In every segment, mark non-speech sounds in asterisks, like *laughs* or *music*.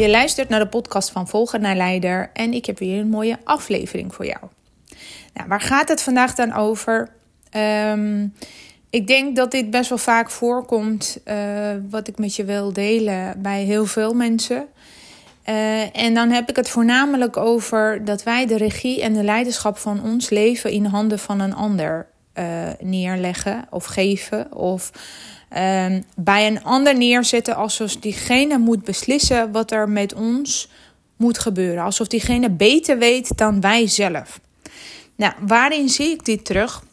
Je luistert naar de podcast van Volger naar Leider en ik heb weer een mooie aflevering voor jou. Nou, waar gaat het vandaag dan over? Ehm, ik denk dat dit best wel vaak voorkomt, uh, wat ik met je wil delen bij heel veel mensen. Uh, en dan heb ik het voornamelijk over dat wij de regie en de leiderschap van ons leven in handen van een ander uh, neerleggen of geven. Of um, bij een ander neerzetten alsof diegene moet beslissen wat er met ons moet gebeuren. Alsof diegene beter weet dan wij zelf. Nou, waarin zie ik dit terug?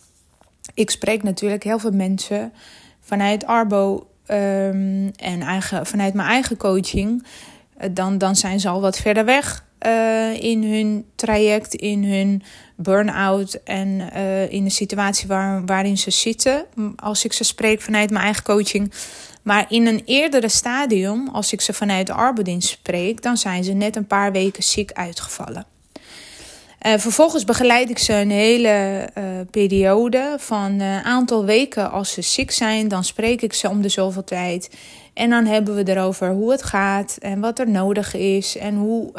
Ik spreek natuurlijk heel veel mensen vanuit Arbo um, en eigen, vanuit mijn eigen coaching. Dan, dan zijn ze al wat verder weg uh, in hun traject, in hun burn-out en uh, in de situatie waar, waarin ze zitten. Als ik ze spreek vanuit mijn eigen coaching. Maar in een eerdere stadium, als ik ze vanuit de arbeidsdienst spreek, dan zijn ze net een paar weken ziek uitgevallen. Uh, vervolgens begeleid ik ze een hele periode van een aantal weken als ze ziek zijn. Dan spreek ik ze om de zoveel tijd. En dan hebben we erover hoe het gaat en wat er nodig is. En hoe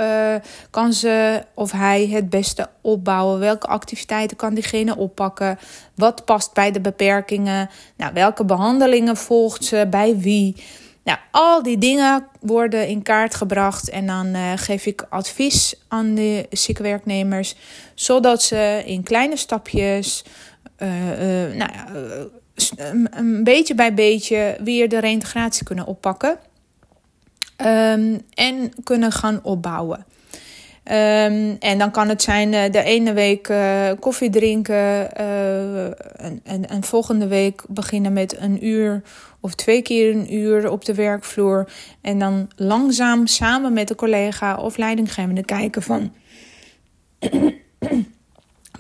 kan ze of hij het beste opbouwen. Welke activiteiten kan diegene oppakken. Wat past bij de beperkingen. Nou, welke behandelingen volgt ze bij wie. Nou, al die dingen worden in kaart gebracht en dan uh, geef ik advies aan de zieke werknemers, zodat ze in kleine stapjes, uh, nou een beetje bij beetje weer de reintegratie kunnen oppakken um, en kunnen gaan opbouwen. Um, en dan kan het zijn uh, de ene week uh, koffie drinken uh, en, en, en, volgende week beginnen met een uur of twee keer een uur op de werkvloer. En dan langzaam samen met de collega of leidinggevende kijken van *clears throat*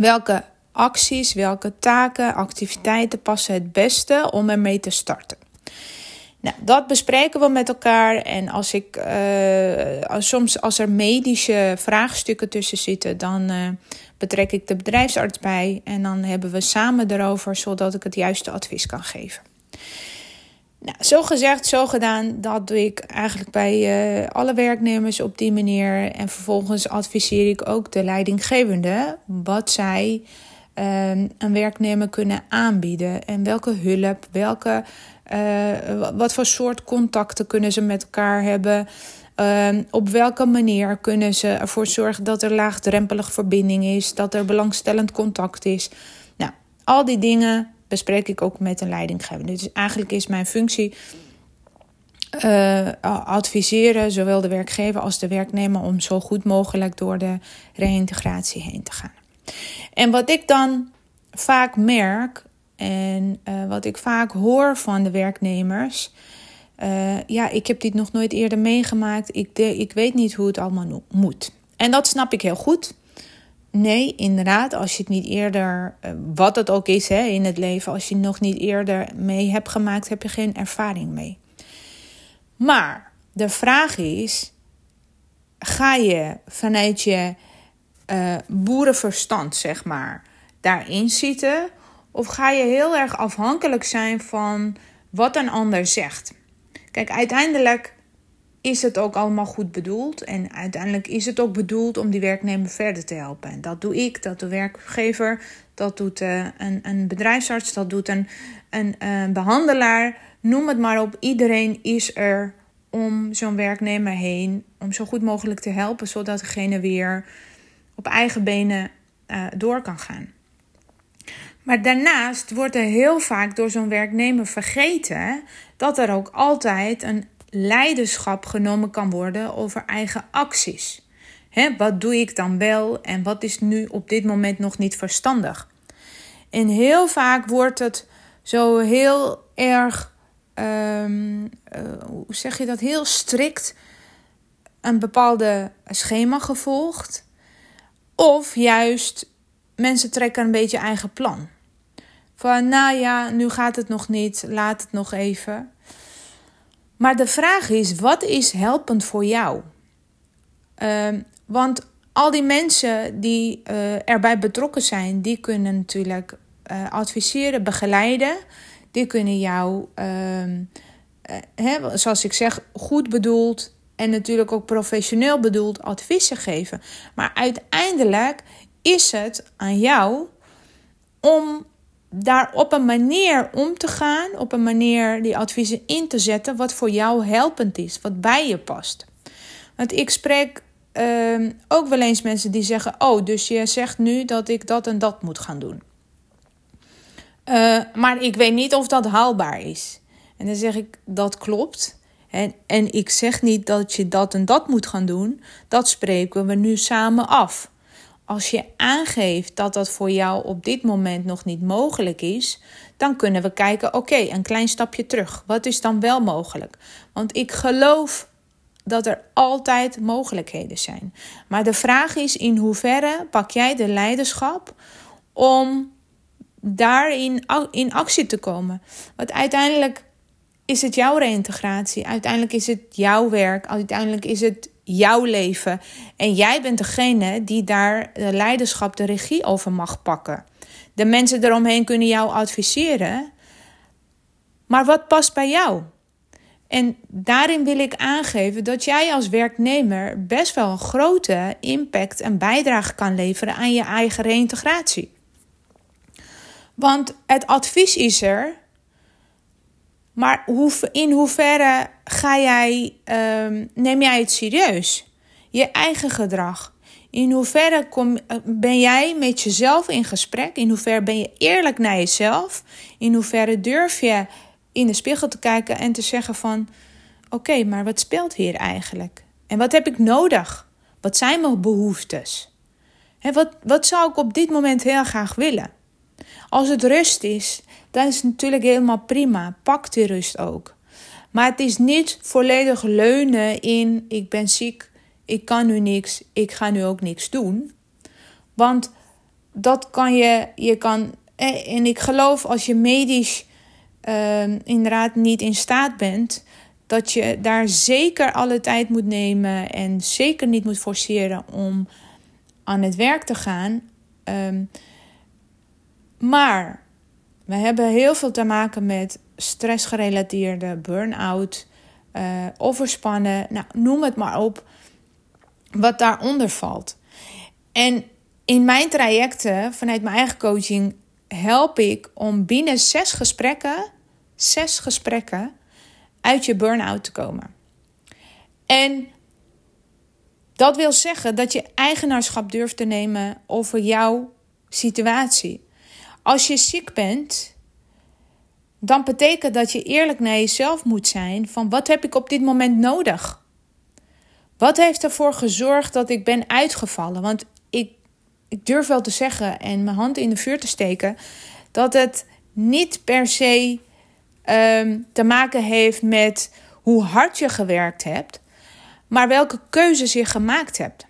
welke acties, welke taken, activiteiten passen het beste om ermee te starten. Nou, dat bespreken we met elkaar. En als ik uh, soms als er medische vraagstukken tussen zitten, dan uh, betrek ik de bedrijfsarts bij. En dan hebben we samen erover, zodat ik het juiste advies kan geven. Nou, zo gezegd, zo gedaan. Dat doe ik eigenlijk bij uh, alle werknemers op die manier. En vervolgens adviseer ik ook de leidinggevende wat zij een werknemer kunnen aanbieden. En welke hulp, welke uh, wat voor soort contacten kunnen ze met elkaar hebben? Uh, op welke manier kunnen ze ervoor zorgen dat er laagdrempelige verbinding is, dat er belangstellend contact is? Nou, al die dingen bespreek ik ook met een leidinggevende. Dus eigenlijk is mijn functie uh, adviseren, zowel de werkgever als de werknemer, om zo goed mogelijk door de reïntegratie heen te gaan. En wat ik dan vaak merk, en uh, wat ik vaak hoor van de werknemers. Uh, ja, ik heb dit nog nooit eerder meegemaakt. Ik, de, ik weet niet hoe het allemaal moet. En dat snap ik heel goed. Nee, inderdaad, als je het niet eerder, uh, wat het ook is hè, in het leven, als je het nog niet eerder mee hebt gemaakt, heb je geen ervaring mee. Maar de vraag is: ga je vanuit je boerenverstand, zeg maar, daarin zitten? Of ga je heel erg afhankelijk zijn van wat een ander zegt? Kijk, uiteindelijk is het ook allemaal goed bedoeld. En uiteindelijk is het ook bedoeld om die werknemer verder te helpen. En dat doe ik, dat doet de werkgever, dat doet uh, een, een bedrijfsarts, dat doet een, een uh, behandelaar. Noem het maar op. Iedereen is er om zo'n werknemer heen. Om zo goed mogelijk te helpen, zodat degene weer op eigen benen uh, door kan gaan. Maar daarnaast wordt er heel vaak door zo'n werknemer vergeten dat er ook altijd een leiderschap genomen kan worden over eigen acties. He, wat doe ik dan wel en wat is nu op dit moment nog niet verstandig? En heel vaak wordt het zo heel erg, um, uh, hoe zeg je dat, heel strikt een bepaalde schema gevolgd. Of juist mensen trekken een beetje eigen plan. Van nou ja, nu gaat het nog niet, laat het nog even. Maar de vraag is, wat is helpend voor jou? Ehm, want al die mensen die uh, erbij betrokken zijn, die kunnen natuurlijk uh, adviseren, begeleiden. Die kunnen jou, uh, zoals ik zeg, goed bedoeld en natuurlijk ook professioneel bedoeld adviezen geven. Maar uiteindelijk is het aan jou om daar op een manier om te gaan, op een manier die adviezen in te zetten, wat voor jou helpend is, wat bij je past. Want ik spreek uh, ook wel eens mensen die zeggen: Oh, dus je zegt nu dat ik dat en dat moet gaan doen. Uh, maar ik weet niet of dat haalbaar is. En dan zeg ik: Dat klopt. En, en ik zeg niet dat je dat en dat moet gaan doen. Dat spreken we nu samen af. Als je aangeeft dat dat voor jou op dit moment nog niet mogelijk is, dan kunnen we kijken: oké, een klein stapje terug. Wat is dan wel mogelijk? Want ik geloof dat er altijd mogelijkheden zijn. Maar de vraag is: in hoeverre pak jij de leiderschap om daarin in actie te komen? Want uiteindelijk is het jouw reïntegratie. Uiteindelijk is het jouw werk. Uiteindelijk is het jouw leven. En jij bent degene die daar de leiderschap, de regie over mag pakken. De mensen eromheen kunnen jou adviseren. Maar wat past bij jou? En daarin wil ik aangeven dat jij als werknemer best wel een grote impact en bijdrage kan leveren aan je eigen reïntegratie. Want het advies is er, maar in hoeverre ga jij, ehm, neem jij het serieus? Je eigen gedrag. In hoeverre kom, ben jij met jezelf in gesprek? In hoeverre ben je eerlijk naar jezelf? In hoeverre durf je in de spiegel te kijken en te zeggen van... Oké, maar wat speelt hier eigenlijk? En wat heb ik nodig? Wat zijn mijn behoeftes? En wat, wat zou ik op dit moment heel graag willen? Als het rust is, dan is het natuurlijk helemaal prima. Pak die rust ook. Maar het is niet volledig leunen in ik ben ziek, ik kan nu niks, ik ga nu ook niks doen. Want dat kan je, je kan, eh, en ik geloof als je medisch uh, inderdaad niet in staat bent, dat je daar zeker alle tijd moet nemen en zeker niet moet forceren om aan het werk te gaan. Um, maar we hebben heel veel te maken met stressgerelateerde burn-out, uh, overspannen, nou, noem het maar op, wat daaronder valt. En in mijn trajecten, vanuit mijn eigen coaching, help ik om binnen zes gesprekken, zes gesprekken, uit je burn-out te komen. En dat wil zeggen dat je eigenaarschap durft te nemen over jouw situatie. Als je ziek bent, dan betekent dat je eerlijk naar jezelf moet zijn van wat heb ik op dit moment nodig? Wat heeft ervoor gezorgd dat ik ben uitgevallen? Want ik, ik durf wel te zeggen en mijn hand in de vuur te steken dat het niet per se um, te maken heeft met hoe hard je gewerkt hebt, maar welke keuzes je gemaakt hebt.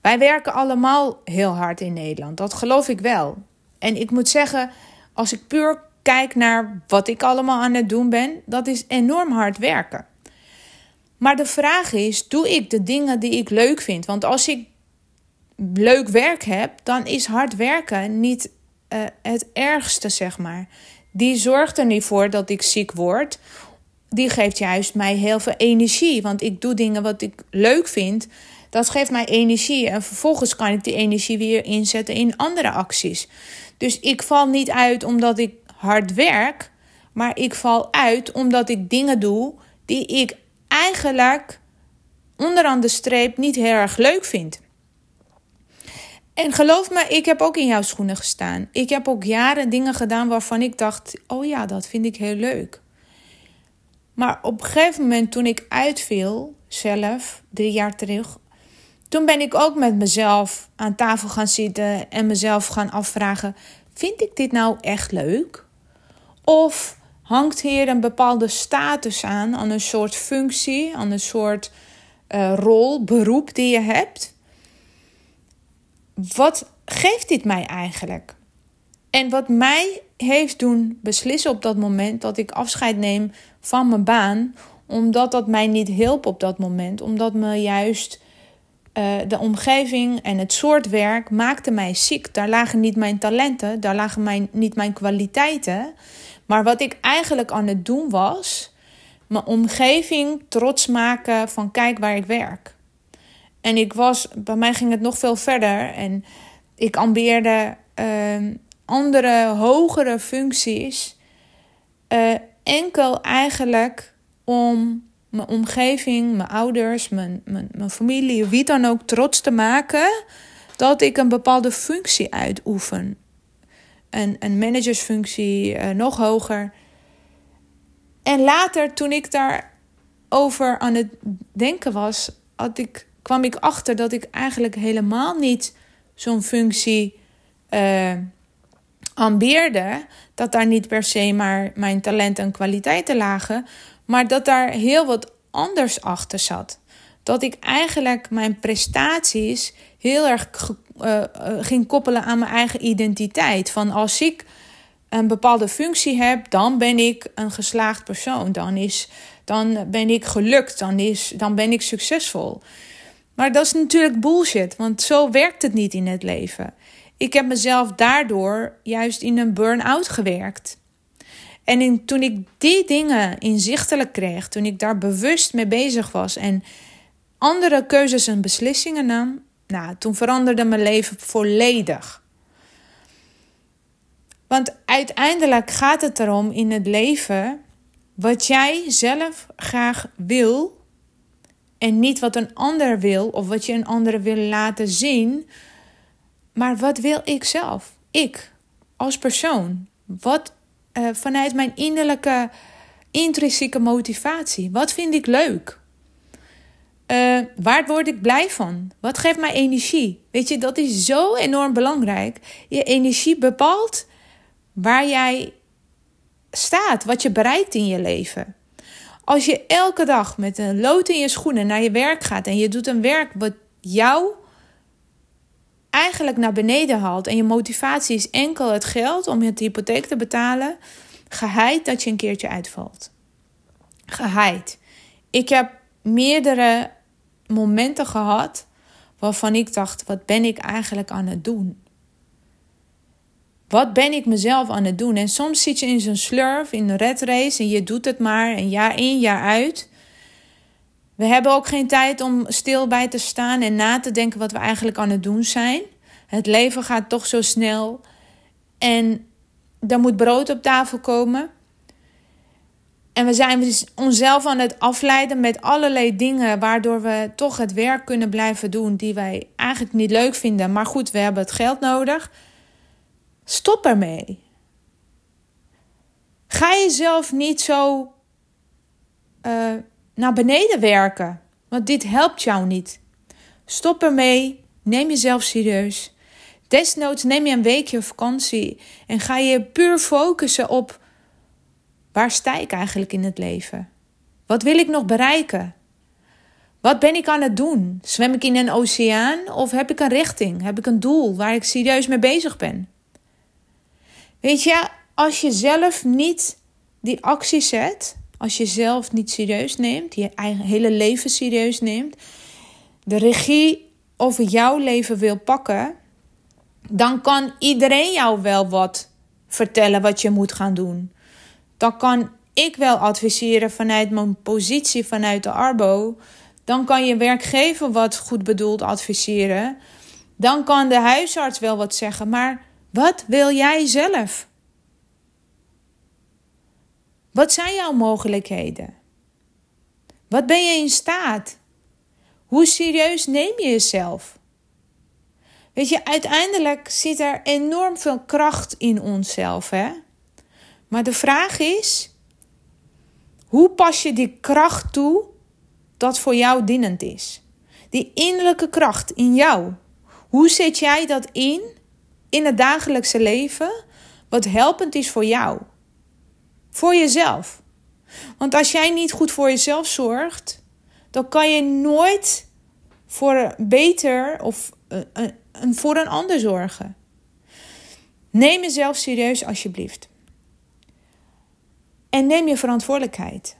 Wij werken allemaal heel hard in Nederland, dat geloof ik wel. En ik moet zeggen, als ik puur kijk naar wat ik allemaal aan het doen ben, dat is enorm hard werken. Maar de vraag is: doe ik de dingen die ik leuk vind? Want als ik leuk werk heb, dan is hard werken niet uh, het ergste, zeg maar. Die zorgt er niet voor dat ik ziek word. Die geeft juist mij heel veel energie. Want ik doe dingen wat ik leuk vind. Dat geeft mij energie. En vervolgens kan ik die energie weer inzetten in andere acties. Dus ik val niet uit omdat ik hard werk, maar ik val uit omdat ik dingen doe die ik eigenlijk onderaan de streep niet heel erg leuk vind. En geloof me, ik heb ook in jouw schoenen gestaan. Ik heb ook jaren dingen gedaan waarvan ik dacht: oh ja, dat vind ik heel leuk. Maar op een gegeven moment, toen ik uitviel, zelf, drie jaar terug, toen ben ik ook met mezelf aan tafel gaan zitten en mezelf gaan afvragen: vind ik dit nou echt leuk? Of hangt hier een bepaalde status aan, aan een soort functie, aan een soort uh, rol, beroep die je hebt. Wat geeft dit mij eigenlijk? En wat mij heeft doen beslissen op dat moment dat ik afscheid neem van mijn baan, omdat dat mij niet hielp op dat moment, omdat me juist uh, de omgeving en het soort werk maakte mij ziek. Daar lagen niet mijn talenten, daar lagen mijn, niet mijn kwaliteiten. Maar wat ik eigenlijk aan het doen was, mijn omgeving trots maken van kijk waar ik werk. En ik was, bij mij ging het nog veel verder en ik ambieerde uh, andere hogere functies. Uh, enkel eigenlijk om mijn omgeving, mijn ouders, mijn, mijn, mijn familie, wie dan ook trots te maken dat ik een bepaalde functie uitoefen. Een, een managersfunctie, uh, nog hoger. En later, toen ik daarover aan het denken was, had ik, kwam ik achter dat ik eigenlijk helemaal niet zo'n functie uh, ambieerde. Dat daar niet per se maar mijn talenten en kwaliteiten lagen, maar dat daar heel wat anders achter zat. Dat ik eigenlijk mijn prestaties heel erg uh, ging koppelen aan mijn eigen identiteit. Van als ik een bepaalde functie heb, dan ben ik een geslaagd persoon. Dan, is, dan ben ik gelukt. Dan, is, dan ben ik succesvol. Maar dat is natuurlijk bullshit, want zo werkt het niet in het leven. Ik heb mezelf daardoor juist in een burn-out gewerkt. En toen ik die dingen inzichtelijk kreeg, toen ik daar bewust mee bezig was en andere keuzes en beslissingen nam, nou, toen veranderde mijn leven volledig. Want uiteindelijk gaat het erom in het leven wat jij zelf graag wil en niet wat een ander wil of wat je een ander wil laten zien, maar wat wil ik zelf? Ik als persoon. Wat uh, vanuit mijn innerlijke, intrinsieke motivatie. Wat vind ik leuk? Uh, waar word ik blij van? Wat geeft mij energie? Weet je, dat is zo enorm belangrijk. Je energie bepaalt waar jij staat, wat je bereikt in je leven. Als je elke dag met een lood in je schoenen naar je werk gaat en je doet een werk wat jou eigenlijk naar beneden haalt en je motivatie is enkel het geld om je hypotheek te betalen, geheid dat je een keertje uitvalt. Geheid. Ik heb meerdere momenten gehad waarvan ik dacht: wat ben ik eigenlijk aan het doen? Wat ben ik mezelf aan het doen? En soms zit je in zo'n slurf, in een red race en je doet het maar een jaar in, jaar uit. We hebben ook geen tijd om stil bij te staan en na te denken wat we eigenlijk aan het doen zijn. Het leven gaat toch zo snel en er moet brood op tafel komen. En we zijn dus onszelf aan het afleiden met allerlei dingen, waardoor we toch het werk kunnen blijven doen die wij eigenlijk niet leuk vinden. Maar goed, we hebben het geld nodig. Stop ermee. Ga jezelf niet zo uh, naar beneden werken, want dit helpt jou niet. Stop ermee. Neem jezelf serieus. Desnoods neem je een weekje vakantie en ga je puur focussen op waar sta ik eigenlijk in het leven? Wat wil ik nog bereiken? Wat ben ik aan het doen? Zwem ik in een oceaan of heb ik een richting? Heb ik een doel waar ik serieus mee bezig ben? Weet je, als je zelf niet die actie zet, als je zelf niet serieus neemt, je eigen hele leven serieus neemt, de regie over jouw leven wil pakken, dan kan iedereen jou wel wat vertellen wat je moet gaan doen. Dan kan ik wel adviseren vanuit mijn positie vanuit de Arbo. Dan kan je werkgever wat goed bedoeld adviseren. Dan kan de huisarts wel wat zeggen. Maar wat wil jij zelf? Wat zijn jouw mogelijkheden? Wat ben je in staat? Hoe serieus neem je jezelf? Weet je, uiteindelijk zit er enorm veel kracht in onszelf, hè? Maar de vraag is: hoe pas je die kracht toe dat voor jou dienend is? Die innerlijke kracht in jou. Hoe zet jij dat in in het dagelijkse leven wat helpend is voor jou? Voor jezelf. Want als jij niet goed voor jezelf zorgt, dan kan je nooit voor beter of een, voor een ander zorgen. Neem jezelf serieus alsjeblieft. En neem je verantwoordelijkheid.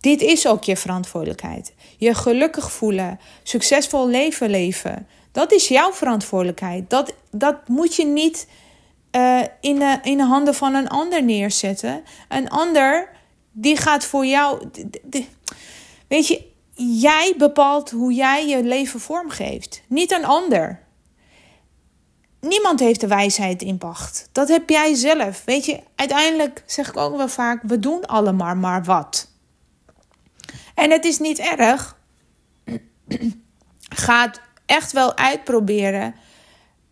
Dit is ook je verantwoordelijkheid. Je gelukkig voelen, succesvol leven leven. Dat is jouw verantwoordelijkheid. Dat, dat moet je niet uh, in, de, in de handen van een ander neerzetten. Een ander die gaat voor jou. weet je, jij bepaalt hoe jij je leven vormgeeft, niet een ander. Niemand heeft de wijsheid in pacht. Dat heb jij zelf. Weet je, uiteindelijk zeg ik ook wel vaak: we doen allemaal maar wat. En het is niet erg. *clears throat* Ga het echt wel uitproberen.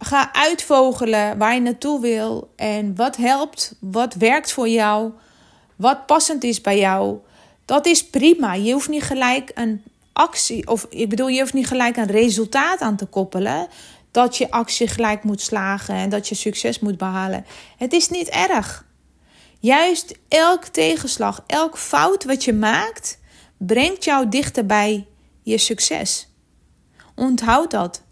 Ga uitvogelen waar je naartoe wil en wat helpt, wat werkt voor jou, wat passend is bij jou. Dat is prima. Je hoeft niet gelijk een actie, of ik bedoel, je hoeft niet gelijk een resultaat aan te koppelen. Dat je actie gelijk moet slagen en dat je succes moet behalen. Het is niet erg. Juist elk tegenslag, elk fout wat je maakt, brengt jou dichter bij je succes. Onthoud dat.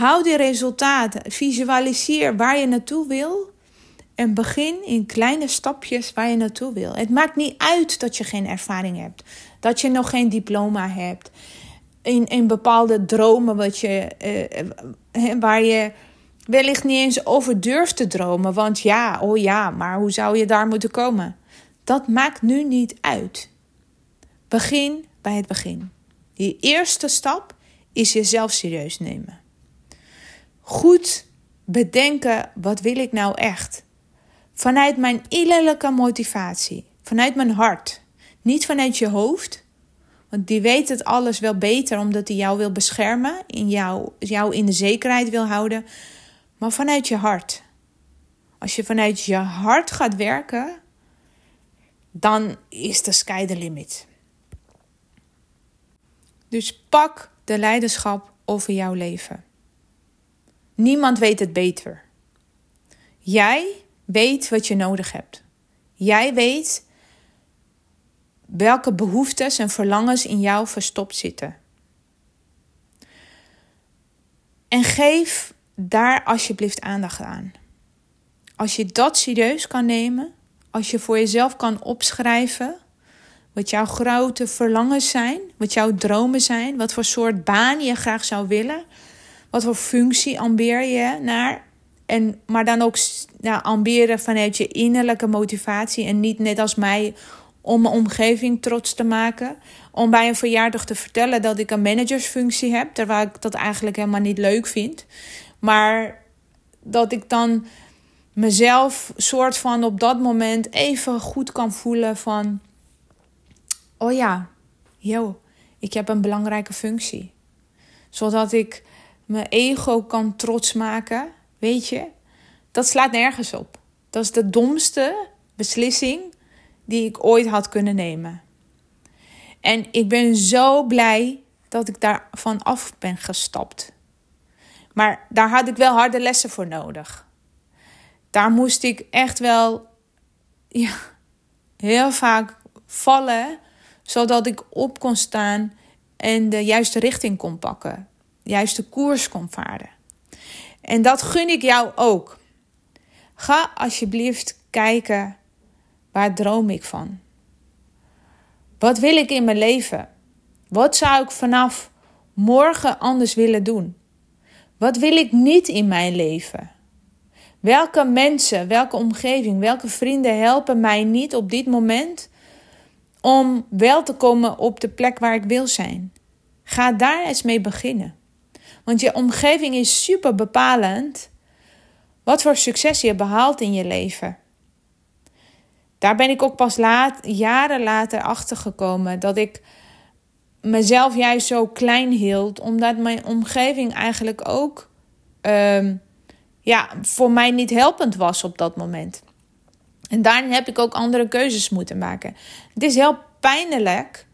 Hou die resultaten. Visualiseer waar je naartoe wil. En begin in kleine stapjes waar je naartoe wil. Het maakt niet uit dat je geen ervaring hebt. Dat je nog geen diploma hebt. In, in bepaalde dromen wat je, eh, eh waar je wellicht niet eens over durft te dromen. Want ja, oh ja, maar hoe zou je daar moeten komen? Dat maakt nu niet uit. Begin bij het begin. Die eerste stap is jezelf serieus nemen. Goed bedenken, wat wil ik nou echt? Vanuit mijn innerlijke motivatie, vanuit mijn hart. Niet vanuit je hoofd, want die weet het alles wel beter omdat hij jou wil beschermen, in jou, jou in de zekerheid wil houden, maar vanuit je hart. Als je vanuit je hart gaat werken, dan is de sky the limit. Dus pak de leiderschap over jouw leven. Niemand weet het beter. Jij weet wat je nodig hebt. Jij weet welke behoeftes en verlangens in jou verstopt zitten. En geef daar alsjeblieft aandacht aan. Als je dat serieus kan nemen, als je voor jezelf kan opschrijven wat jouw grote verlangens zijn, wat jouw dromen zijn, wat voor soort baan je graag zou willen, wat voor functie ambeer je naar. En, maar dan ook nou, amberen vanuit je innerlijke motivatie en niet net als mij om mijn omgeving trots te maken. Om bij een verjaardag te vertellen dat ik een managersfunctie heb, terwijl ik dat eigenlijk helemaal niet leuk vind. Maar dat ik dan mezelf soort van op dat moment even goed kan voelen van oh ja, yo, ik heb een belangrijke functie. Zodat ik mijn ego kan trots maken, weet je. Dat slaat nergens op. Dat is de domste beslissing die ik ooit had kunnen nemen. En ik ben zo blij dat ik daarvan af ben gestapt. Maar daar had ik wel harde lessen voor nodig. Daar moest ik echt wel ja, heel vaak vallen zodat ik op kon staan en de juiste richting kon pakken, juiste koers kon varen. En dat gun ik jou ook. Ga alsjeblieft kijken waar droom ik van? Wat wil ik in mijn leven? Wat zou ik vanaf morgen anders willen doen? Wat wil ik niet in mijn leven? Welke mensen, welke omgeving, welke vrienden helpen mij niet op dit moment om wel te komen op de plek waar ik wil zijn. Ga daar eens mee beginnen. Want je omgeving is super bepalend wat voor succes je behaalt in je leven. Daar ben ik ook pas laat, jaren later achter gekomen dat ik mezelf juist zo klein hield, omdat mijn omgeving eigenlijk ook ehm, ja, voor mij niet helpend was op dat moment. En daarin heb ik ook andere keuzes moeten maken. Het is heel pijnlijk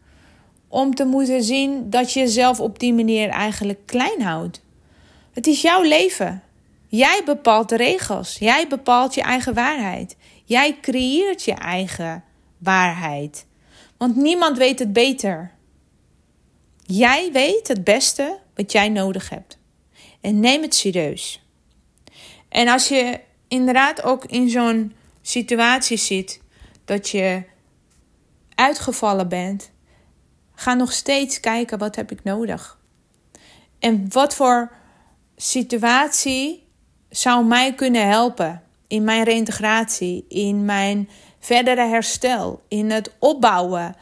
om te moeten zien dat je jezelf op die manier eigenlijk klein houdt. Het is jouw leven. Jij bepaalt de regels. Jij bepaalt je eigen waarheid. Jij creëert je eigen waarheid. Want niemand weet het beter. Jij weet het beste wat jij nodig hebt. En neem het serieus. En als je inderdaad ook in zo'n situatie zit dat je uitgevallen bent, ga nog steeds kijken wat heb ik nodig. En wat voor situatie zou mij kunnen helpen in mijn reintegratie, in mijn verdere herstel, in het opbouwen.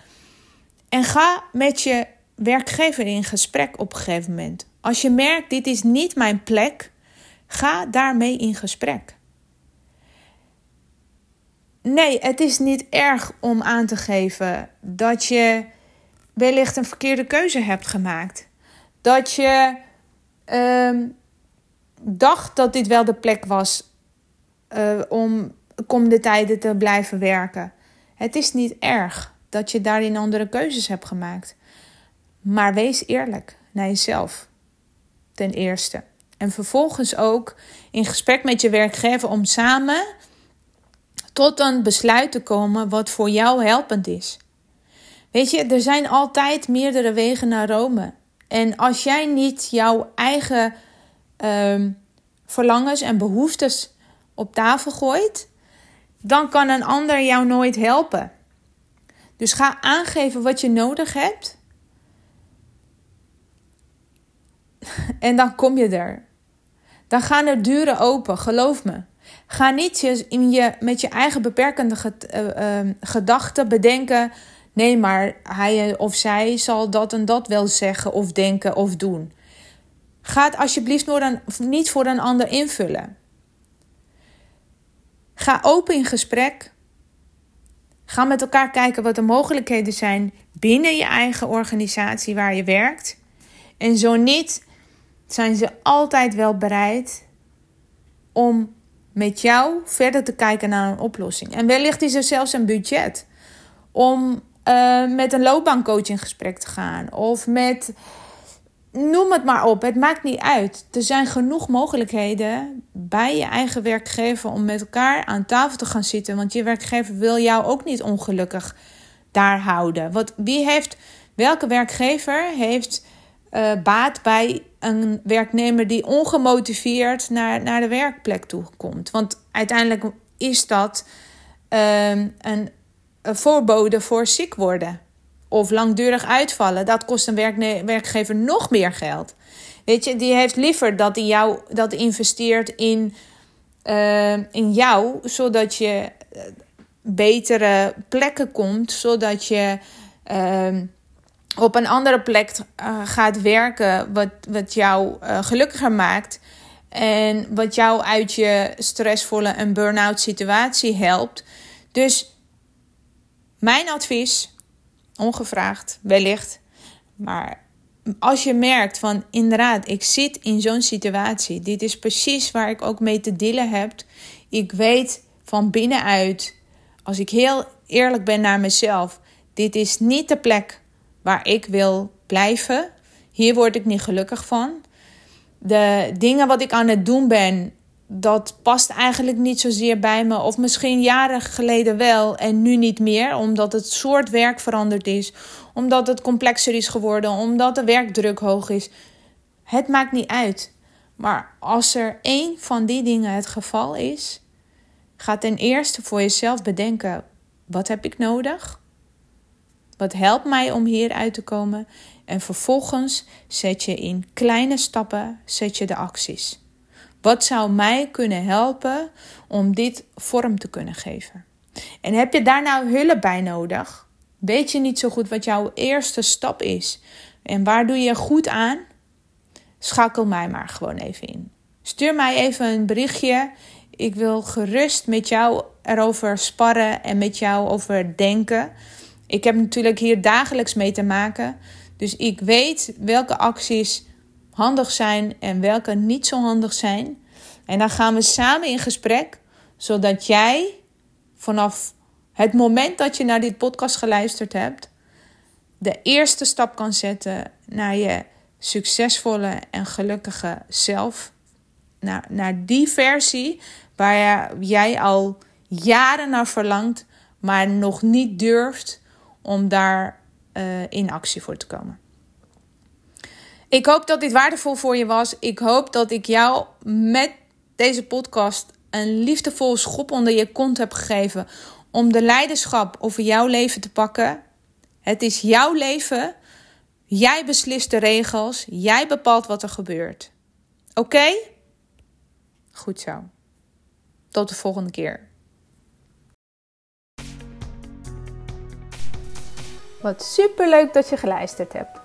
En ga met je werkgever in gesprek op een gegeven moment. Als je merkt, dit is niet mijn plek, ga daarmee in gesprek. Nee, het is niet erg om aan te geven dat je wellicht een verkeerde keuze hebt gemaakt. Dat je ehm, dacht dat dit wel de plek was uh, om komende tijden te blijven werken. Het is niet erg dat je daarin andere keuzes hebt gemaakt. Maar wees eerlijk naar jezelf. Ten eerste. En vervolgens ook in gesprek met je werkgever om samen tot een besluit te komen wat voor jou helpend is. Weet je, er zijn altijd meerdere wegen naar Rome. En als jij niet jouw eigen uh, verlangens en behoeftes op tafel gooit, dan kan een ander jou nooit helpen. Dus ga aangeven wat je nodig hebt. *laughs* En dan kom je er. Dan gaan er deuren open, geloof me. Ga niet in je, met je eigen beperkende uh, uh, gedachten bedenken. Nee, maar hij of zij zal dat en dat wel zeggen of denken of doen. Ga het alsjeblieft niet voor een ander invullen. Ga open in gesprek. Ga met elkaar kijken wat de mogelijkheden zijn binnen je eigen organisatie waar je werkt. En zo niet, zijn ze altijd wel bereid om met jou verder te kijken naar een oplossing. En wellicht is er zelfs een budget om uh, met een loopbaancoach in gesprek te gaan. Of met noem het maar op. Het maakt niet uit. Er zijn genoeg mogelijkheden bij je eigen werkgever om met elkaar aan tafel te gaan zitten. Want je werkgever wil jou ook niet ongelukkig daar houden. Want wie heeft, welke werkgever heeft uh, baat bij een werknemer die ongemotiveerd naar, naar de werkplek toe komt? Want uiteindelijk is dat een, een voorbode voor ziek worden of langdurig uitvallen, dat kost een werkgever nog meer geld. Weet je, die heeft liever dat hij jou dat investeert in, uh, in jou, zodat je eh, betere plekken komt, zodat je op een andere plek gaat werken, wat, wat jou gelukkiger maakt. En wat jou uit je stressvolle en burn-out situatie helpt. Dus mijn advies Ongevraagd, wellicht. Maar als je merkt van inderdaad, ik zit in zo'n situatie. Dit is precies waar ik ook mee te dealen heb. Ik weet van binnenuit, als ik heel eerlijk ben naar mezelf, dit is niet de plek waar ik wil blijven. Hier word ik niet gelukkig van. De dingen wat ik aan het doen ben, dat past eigenlijk niet zozeer bij me. Of misschien jaren geleden wel en nu niet meer, omdat het soort werk veranderd is, omdat het complexer is geworden, omdat de werkdruk hoog is. Het maakt niet uit. Maar als er één van die dingen het geval is, ga ten eerste voor jezelf bedenken: wat heb ik nodig? Wat helpt mij om hier uit te komen? En vervolgens zet je in kleine stappen zet je de acties. Wat zou mij kunnen helpen om dit vorm te kunnen geven? En heb je daar nou hulp bij nodig? Weet je niet zo goed wat jouw eerste stap is? En waar doe je goed aan? Schakel mij maar gewoon even in. Stuur mij even een berichtje. Ik wil gerust met jou erover sparren en met jou over denken. Ik heb natuurlijk hier dagelijks mee te maken. Dus ik weet welke acties handig zijn en welke niet zo handig zijn. En dan gaan we samen in gesprek, zodat jij vanaf het moment dat je naar dit podcast geluisterd hebt, de eerste stap kan zetten naar je succesvolle en gelukkige zelf. Naar, naar die versie waar jij al jaren naar verlangt, maar nog niet durft om daar uh, in actie voor te komen. Ik hoop dat dit waardevol voor je was. Ik hoop dat ik jou met deze podcast een liefdevol schop onder je kont heb gegeven om de leiderschap over jouw leven te pakken. Het is jouw leven. Jij beslist de regels. Jij bepaalt wat er gebeurt. Oké? Goed zo. Tot de volgende keer. Wat superleuk dat je geluisterd hebt.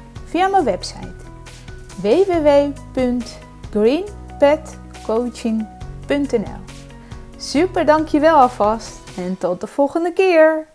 via mijn website www.greenpetcoaching.nl Super dankjewel alvast en tot de volgende keer!